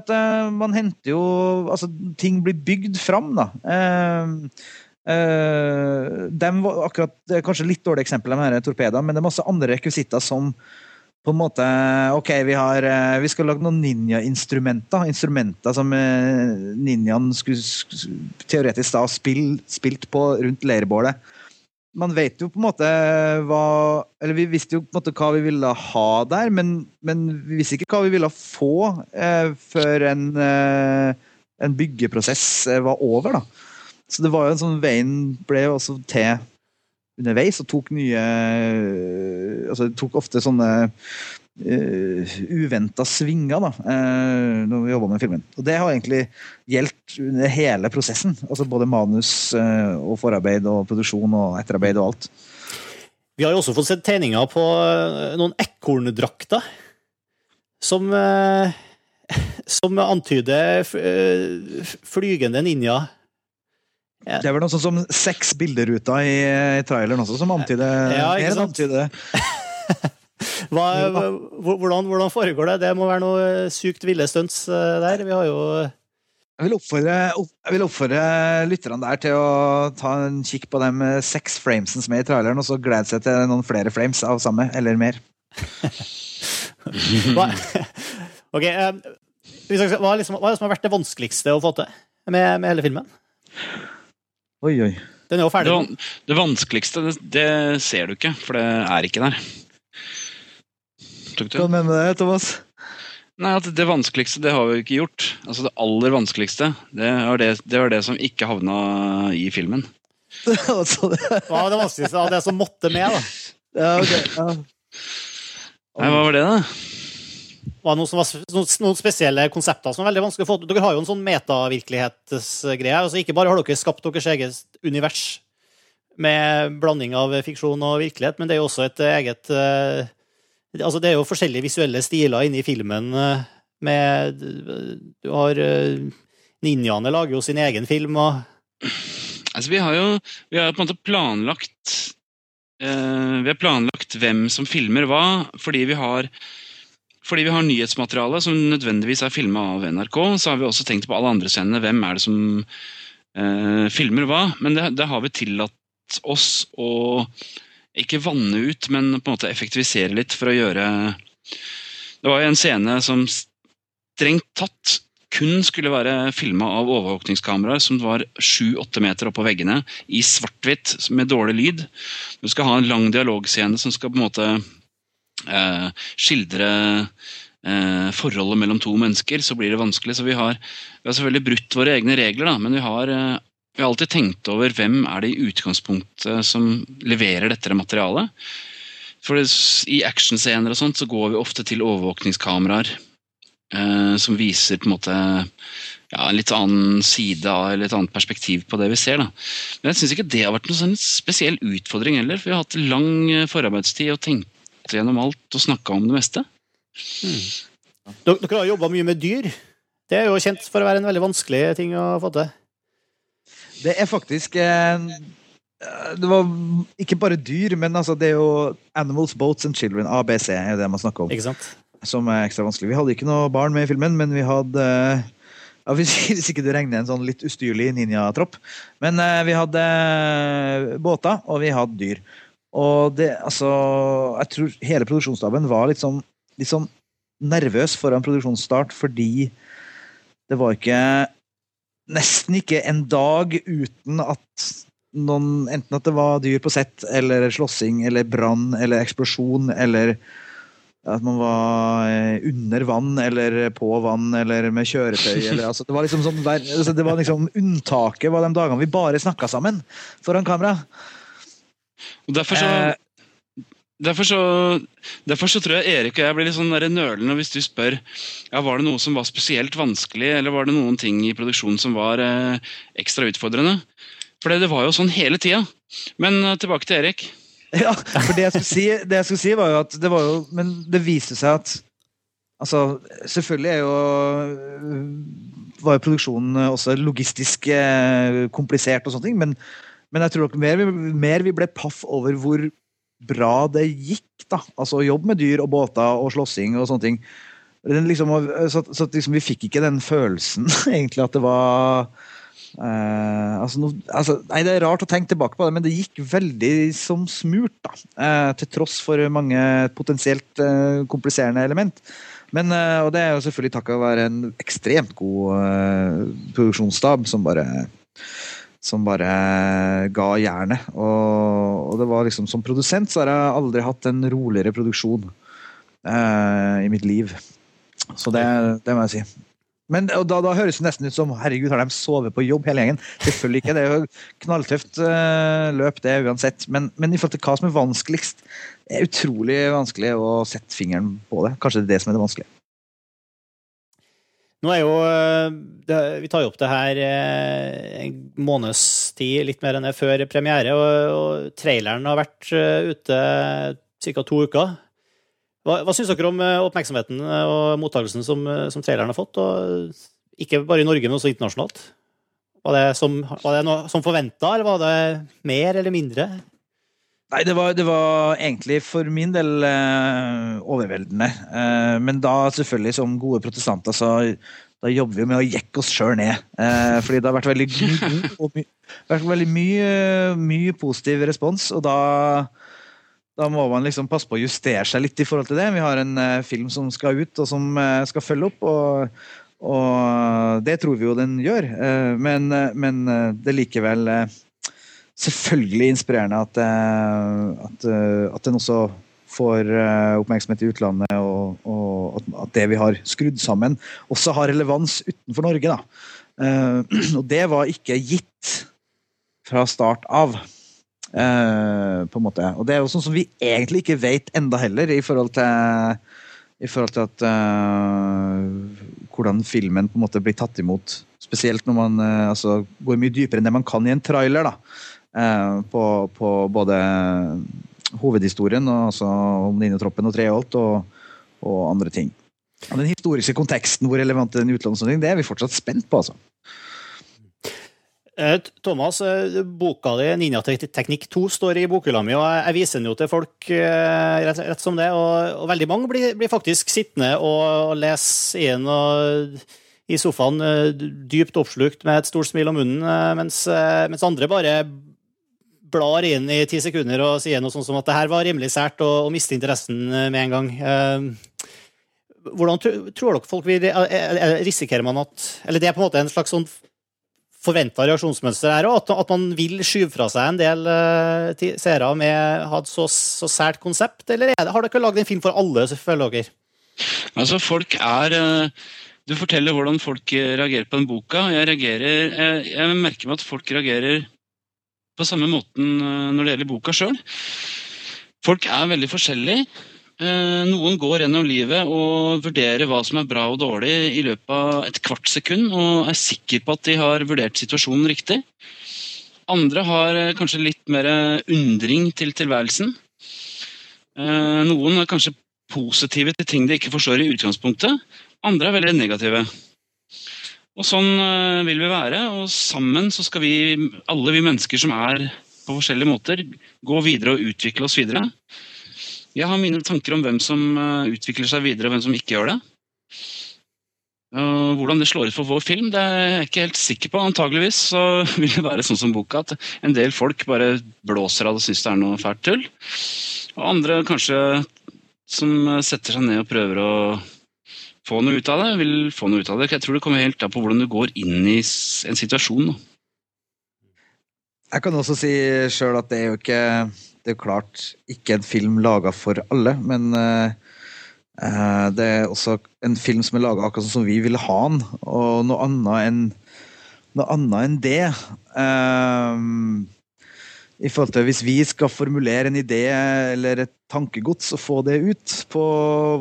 man henter jo Altså, ting blir bygd fram, da. Uh, uh, dem var akkurat, det er kanskje litt dårlig eksempel de her torpedene, men det er masse andre rekvisitter som på en måte Ok, vi, har, eh, vi skal lage noen ninja-instrumenter. Instrumenter som eh, ninjaen skulle sk- teoretisk da ha spilt på rundt leirbålet. Man vet jo på en måte hva Eller vi visste jo på en måte hva vi ville ha der, men, men vi visste ikke hva vi ville få eh, før en, eh, en byggeprosess eh, var over, da. Så det var jo en sånn Veien ble jo også til underveis og tok nye altså det tok ofte sånne uh, uventa svinger da, uh, når vi jobba med filmen. Og det har egentlig gjeldt under hele prosessen. altså Både manus uh, og forarbeid og produksjon og etterarbeid og alt. Vi har jo også fått sett tegninger på eh, noen ekorndrakter. Som eh, *laughs* Som antyder eh, flygende ninja. Ja. Det er vel noe sånn som seks bilderuter i, i traileren også, som antyder Ja, antyder *laughs* Hva, hvordan, hvordan foregår det? Det må være noe sykt ville stunts eh, der. Vi har jo Jeg vil oppfordre, jeg vil oppfordre lytterne der til å ta en kikk på de eh, seks framesen som er i traileren, og så glede seg til noen flere frames av samme, eller mer. *laughs* Hva, *laughs* Ok, eh, hva, er liksom, hva er det som har vært det vanskeligste å få til med, med hele filmen? Oi, oi. Den er jo Det, ferdig. van- det vanskeligste, det, det ser du ikke, for det er ikke der. Tok du? Mener med det, Thomas? Nei, at Det vanskeligste det har vi ikke gjort. Altså Det aller vanskeligste det var det, det, var det som ikke havna i filmen. *laughs* Altså, det- Hva var det vanskeligste av det som måtte med? da? ja, okay, ja. Nei, Hva var det, da? Var det som var, noen, noen spesielle konsepter som var veldig vanskelig å få til? Dere har jo en sånn metavirkelighetsgreie. altså Ikke bare har dere skapt deres eget univers med blanding av fiksjon og virkelighet, men det er jo også et eget eh, Altså Det er jo forskjellige visuelle stiler inni filmen. eh, med Du har eh, Ninjaene lager jo sin egen film, og Altså, vi har jo vi har på en måte planlagt eh, Vi har planlagt hvem som filmer hva, fordi vi har fordi vi har nyhetsmateriale som nødvendigvis er filma av NRK, så har vi også tenkt på alle andre scenene. Hvem er det som eh, filmer hva? Men det, det, har vi tillatt oss å ikke vanne ut, men på en måte effektivisere litt for å gjøre Det var jo en scene som strengt tatt kun skulle være filma av overvåkningskameraer som var sju-åtte meter oppå veggene, i svart-hvitt med dårlig lyd. Du skal ha en lang dialogscene som skal på en måte eh, skildre eh, forholdet mellom to mennesker, så blir det vanskelig. Så vi har, vi har selvfølgelig brutt våre egne regler, da, men vi har, eh, vi har alltid tenkt over hvem er det i utgangspunktet som leverer dette materialet. For I actionscener og sånt så går vi ofte til overvåkningskameraer eh, som viser på en måte ja, en litt annen side eller et annet perspektiv på det vi ser. Da. Men jeg syns ikke det har vært noen sånn spesiell utfordring heller. For vi har hatt lang eh, forarbeidstid og tenkt gjennom alt og snakka om det meste. Hmm. Dere har jobba mye med dyr. Det er jo kjent for å være en veldig vanskelig ting å få til. Det er faktisk eh, Det var ikke bare dyr, men altså, det er jo Animals, Boats and Children, ABC, er det man snakker om. Ikke sant? som er ekstra vanskelig. Vi hadde ikke noe barn med i filmen, men vi hadde ja, Hvis ikke du regner en sånn litt ustyrlig ninjatropp. Men eh, vi hadde eh, båter, og vi hadde dyr. Og det, altså Jeg tror hele produksjonsstaben var litt sånn, litt sånn nervøs foran produksjonsstart fordi det var ikke Nesten ikke en dag uten at noen Enten at det var dyr på sett, eller slåssing, eller brann, eller eksplosjon, eller at man var eh, under vann eller på vann eller med kjøretøy. *laughs* Eller, altså, det var liksom sånn, altså, det var liksom Unntaket var de dagene vi bare snakka sammen foran kamera. Og derfor så, eh, derfor så, derfor så tror jeg Erik og jeg blir litt sånn nølende hvis du spør ja, var det noe som var spesielt vanskelig, eller var det noen ting i produksjonen som var eh, ekstra utfordrende. For det, var jo sånn hele tida. Men eh, tilbake til Erik. *laughs* Ja, for det jeg skulle si, jeg skulle si var jo at det var jo Men det viste seg at Altså, selvfølgelig er jo var jo produksjonen også logistisk eh, komplisert, og sånne ting, men, men jeg tror nok mer, mer, vi ble paff over hvor bra det gikk. da, altså Jobb med dyr og båter og slåssing og sånne ting. Liksom, så, så liksom, vi fikk ikke den følelsen, *laughs* egentlig, at det var Uh, altså, no, altså, nei, Det er rart å tenke tilbake på det, men det gikk veldig som smurt. da, uh, Til tross for mange potensielt uh, kompliserende element. Men, og det er jo selvfølgelig takket være en ekstremt god produksjonsstab som bare som bare ga jernet. Og, og, det var liksom som produsent så har jeg aldri hatt en roligere produksjon i mitt liv. Så det, det må jeg si. Men da, da, høres det nesten ut som herregud, har de sovet på jobb hele gjengen? Selvfølgelig ikke. Det er jo knalltøft uh, løp, det uansett. Men, men, i forhold til hva som er vanskeligst, det er utrolig vanskelig å sette fingeren på det. Kanskje det er det som er det vanskelige. Nå er jo eh, Vi tar jo opp det her eh, en måneds tid, litt mer enn det før premiere. Og, traileren har vært ute ca. to uker. Hva, hva syns dere om eh, oppmerksomheten eh, og mottakelsen som, eh, som, traileren har fått? Og ikke bare i Norge, men også internasjonalt? Var det som, noe som forventa, eller var det mer eller mindre? Nei, det var, det var, egentlig for min del eh, overveldende. Eh, men da selvfølgelig, som gode protestanter, så da jobber vi med å jekke oss sjøl ned. Eh, fordi det har vært veldig, *laughs* my, vært veldig mye, mye positiv respons, og da da må man liksom passe på å justere seg litt i forhold til det. Vi har en uh, film som skal ut, og som uh, skal følge opp. og, og det tror vi jo den gjør. Uh, men, men det likevel selvfølgelig inspirerende at, at, at, den også får oppmerksomhet i utlandet, og, og at, det vi har skrudd sammen, også har relevans utenfor Norge. Da. *clears throat* og det var ikke gitt fra start av. På en måte. Og det er jo sånn som vi egentlig ikke vet enda heller, i forhold til, i forhold til at hvordan filmen på en måte blir tatt imot. Spesielt når man altså, går mye dypere enn det man kan i en trailer. da, på, på, både hovedhistorien, og, altså om Ninotroppen og Treholt, og, og andre ting. Og den historiske konteksten, hvor relevant den utlånsordningen, det er vi fortsatt spent på. altså. Eh, Thomas, eh, boka di 'Ninjateknikk 2' står i bokhylla mi, og jeg viser den jo til folk eh, rett, rett som det. Og, og veldig mange blir, blir faktisk sittende og, og lese i den i sofaen eh, dypt oppslukt med et stort smil om munnen, eh, mens, eh, mens andre bare blar inn i ti sekunder og sier noe sånt som at det her var rimelig sært, og, og mister interessen eh, med en gang. Eh, Hvordan tror dere folk vil eh, Risikerer man at Eller det er på en måte en slags sånn forventa reaksjonsmønster her, òg, at, man vil skyve fra seg en del seere med ha et så, så sært konsept, eller er det, har dere lagd en film for alle, selvfølgelig? dere? Altså, folk er Du forteller hvordan folk reagerer på den boka. Jeg, reagerer, jeg, jeg merker meg at folk reagerer på samme måten eh, når det gjelder boka sjøl. Folk er veldig forskjellige. Eh, Noen går gjennom livet og vurderer hva som er bra og dårlig i løpet av et kvart sekund, og er sikker på at de har vurdert situasjonen riktig. Andre har eh, kanskje litt mer undring til tilværelsen. Noen er kanskje positive til ting de ikke forstår i utgangspunktet. Andre er veldig negative. Og sånn eh, vil vi være, og sammen så skal vi, alle vi mennesker som er på forskjellige måter, gå videre og utvikle oss videre. Jeg har mine tanker om hvem som eh, utvikler seg videre, og hvem som ikke gjør det. Hvordan det slår ut for vår film, det er jeg ikke helt sikker på. Antageligvis så *laughs* vil det være sånn som boka, at en del folk bare blåser av det og syns det er noe fælt tull. Og andre kanskje som setter seg ned og prøver å få noe ut av det, vil få noe ut av det. Jeg tror det kommer helt an på hvordan du går inn i en situasjon. Jeg kan også si sjøl at det er jo ikke Det er klart ikke en film laga for alle, men eh, det er også en film som er laga akkurat sånn som vi ville ha den, og noe annet enn noe annet enn det. Eh, I forhold til Hvis vi skal formulere en idé eller et tankegods og få det ut på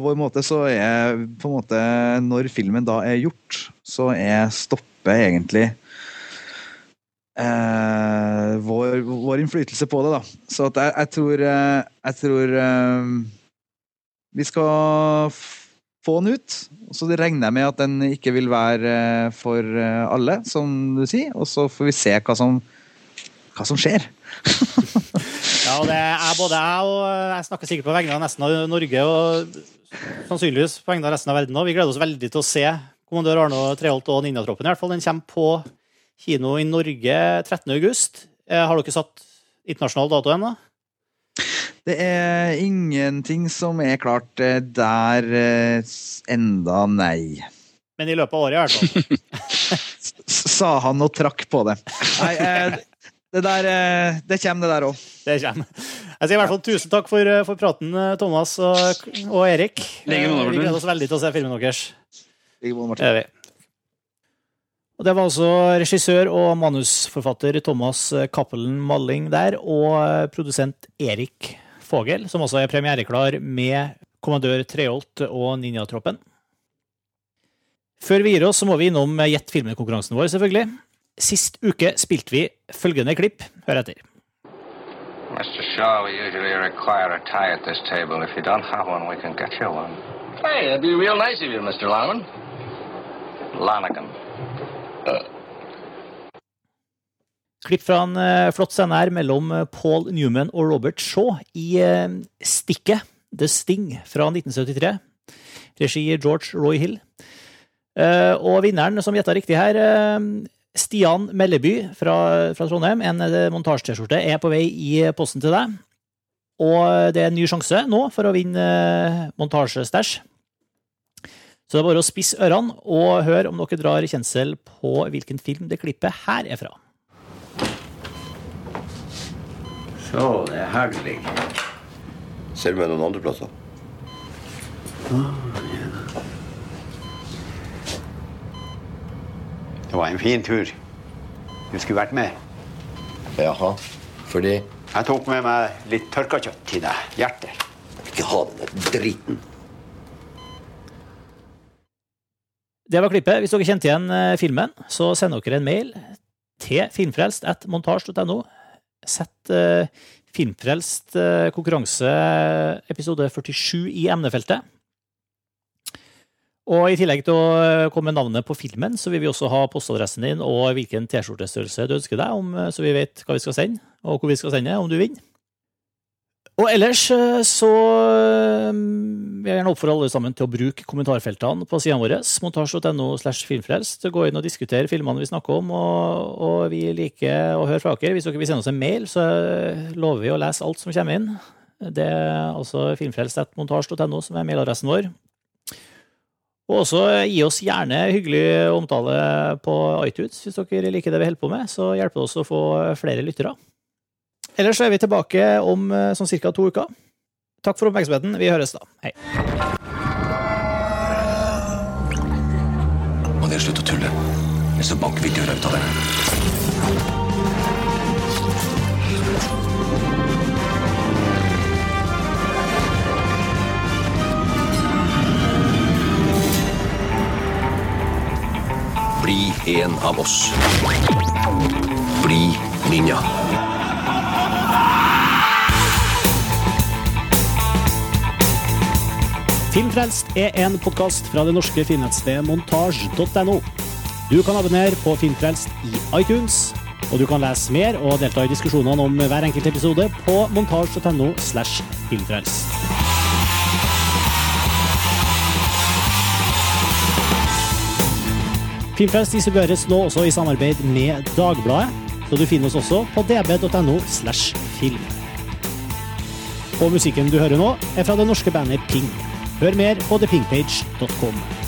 vår måte, så er på en måte Når filmen da er gjort, så er stoppet egentlig eh, vår, vår innflytelse på det. da. Så jeg, jeg tror, eh, jeg tror eh, vi skal få den ut. Og så regner jeg med at den ikke vil være eh, for eh, alle, som du sier. Og så får vi se hva som, hva som skjer. *laughs* Ja, det er både jeg og jeg snakker sikkert på vegne av nesten av Norge, og sannsynligvis på vegne av resten av verden òg. Vi gleder oss veldig til å se kommandør Arne Treholt og Ninjatroppen. i hvert fall. Den kommer på kino i Norge 13. august. Eh, Har dere satt internasjonal dato ennå? Det er ingenting som er klart eh, der eh, enda, nei. Men i løpet av året, i hvert fall. *laughs* Sa han og trakk på det. *laughs* Nei, eh, det der eh, Det kommer, det der òg. Det kommer. Jeg sier i hvert fall tusen takk for, for praten, eh, Thomas og, og Erik. Lenge, Eh, Vi gleder oss veldig til å se filmen deres. Er vi. Og det var altså regissør og manusforfatter Thomas Cappelen Malling der, og produsent Erik Fogel, som også er premiereklar med Kommandør Treholt og Ninjatroppen. Før vi gir oss, så må vi innom Gjett filmen-konkurransen vår, selvfølgelig. Sist uke spilte vi følgende klipp. Hør etter. Mr. Shaw, we usually require a tie at this table. If you don't have one, we can get you one. Hey, that'd be real nice of you, Mr. Lyman. Lonigan. Klipp fra en eh, flott scene her mellom eh, Paul Newman og Robert Shaw i eh, Stikket, The Sting, fra 1973. Regi George Roy Hill. Eh, og vinneren som gjetta riktig her, Stian Melleby fra, fra Trondheim, en eh, montasje-T-skjorte, er på vei i posten til deg. Og det er en ny sjanse nå for å vinne eh, montasjestæsj. Så det er bare å spisse ørene og høre om dere drar kjensel på hvilken film det klippet her er fra. Så, det er herlig. Ser du meg noen andre plasser? Det var en fin tur. Du skulle vært med. Jaha. Fordi Jeg tok med meg litt tørka kjøtt til deg. Hjerter. Ikke ha den driten. Det var klippet. Hvis dere kjente igjen eh, filmen, så send dere en mail til filmfrelst.montasj.no. Sett uh, Filmfrelst uh, konkurranse episode 47 i emnefeltet. Og i tillegg til å komme med navnet på filmen, så vil vi også ha postadressen din og hvilken T-skjortestørrelse du ønsker deg, om, så vi vet hva vi skal sende, og hvor vi skal sende, om du vinner. Og ellers eh, så eh, vil jeg gjerne oppfordre alle sammen til å bruke kommentarfeltene på sidene våre, montasj.no slash filmfrelst, gå inn og diskutere filmene vi snakker om, og, og vi liker å høre fra dere. Hvis dere vil sende oss en mail, så lover vi å lese alt som kommer inn. Det er altså filmfrelst.montasj.no som er mailadressen vår. Og også gi oss gjerne hyggelig omtale på iTunes hvis dere liker det vi holder på med. Så hjelper det oss å få flere lyttere. Ellers er vi tilbake om eh, sånn ca. to uker. Takk for oppmerksomheten. Vi høres da. Hei. Må dere slutte å tulle, ellers så banker vi døra ut av det. Bli en av oss. Bli ninja. Filmfrelst er en podkast fra det norske filmnettstedet montasj.no. Du kan abonnere på Filmfrelst i iTunes, og du kan lese mer og delta i diskusjonene om hver enkelt episode på montasj.no slash filmfrelst. Filmfrelst distribueres nå også i samarbeid med Dagbladet, så du finner oss også på db.no slash film. Og musikken du hører nå, er fra det norske bandet Ping. Hør mer på thepinkpage.com.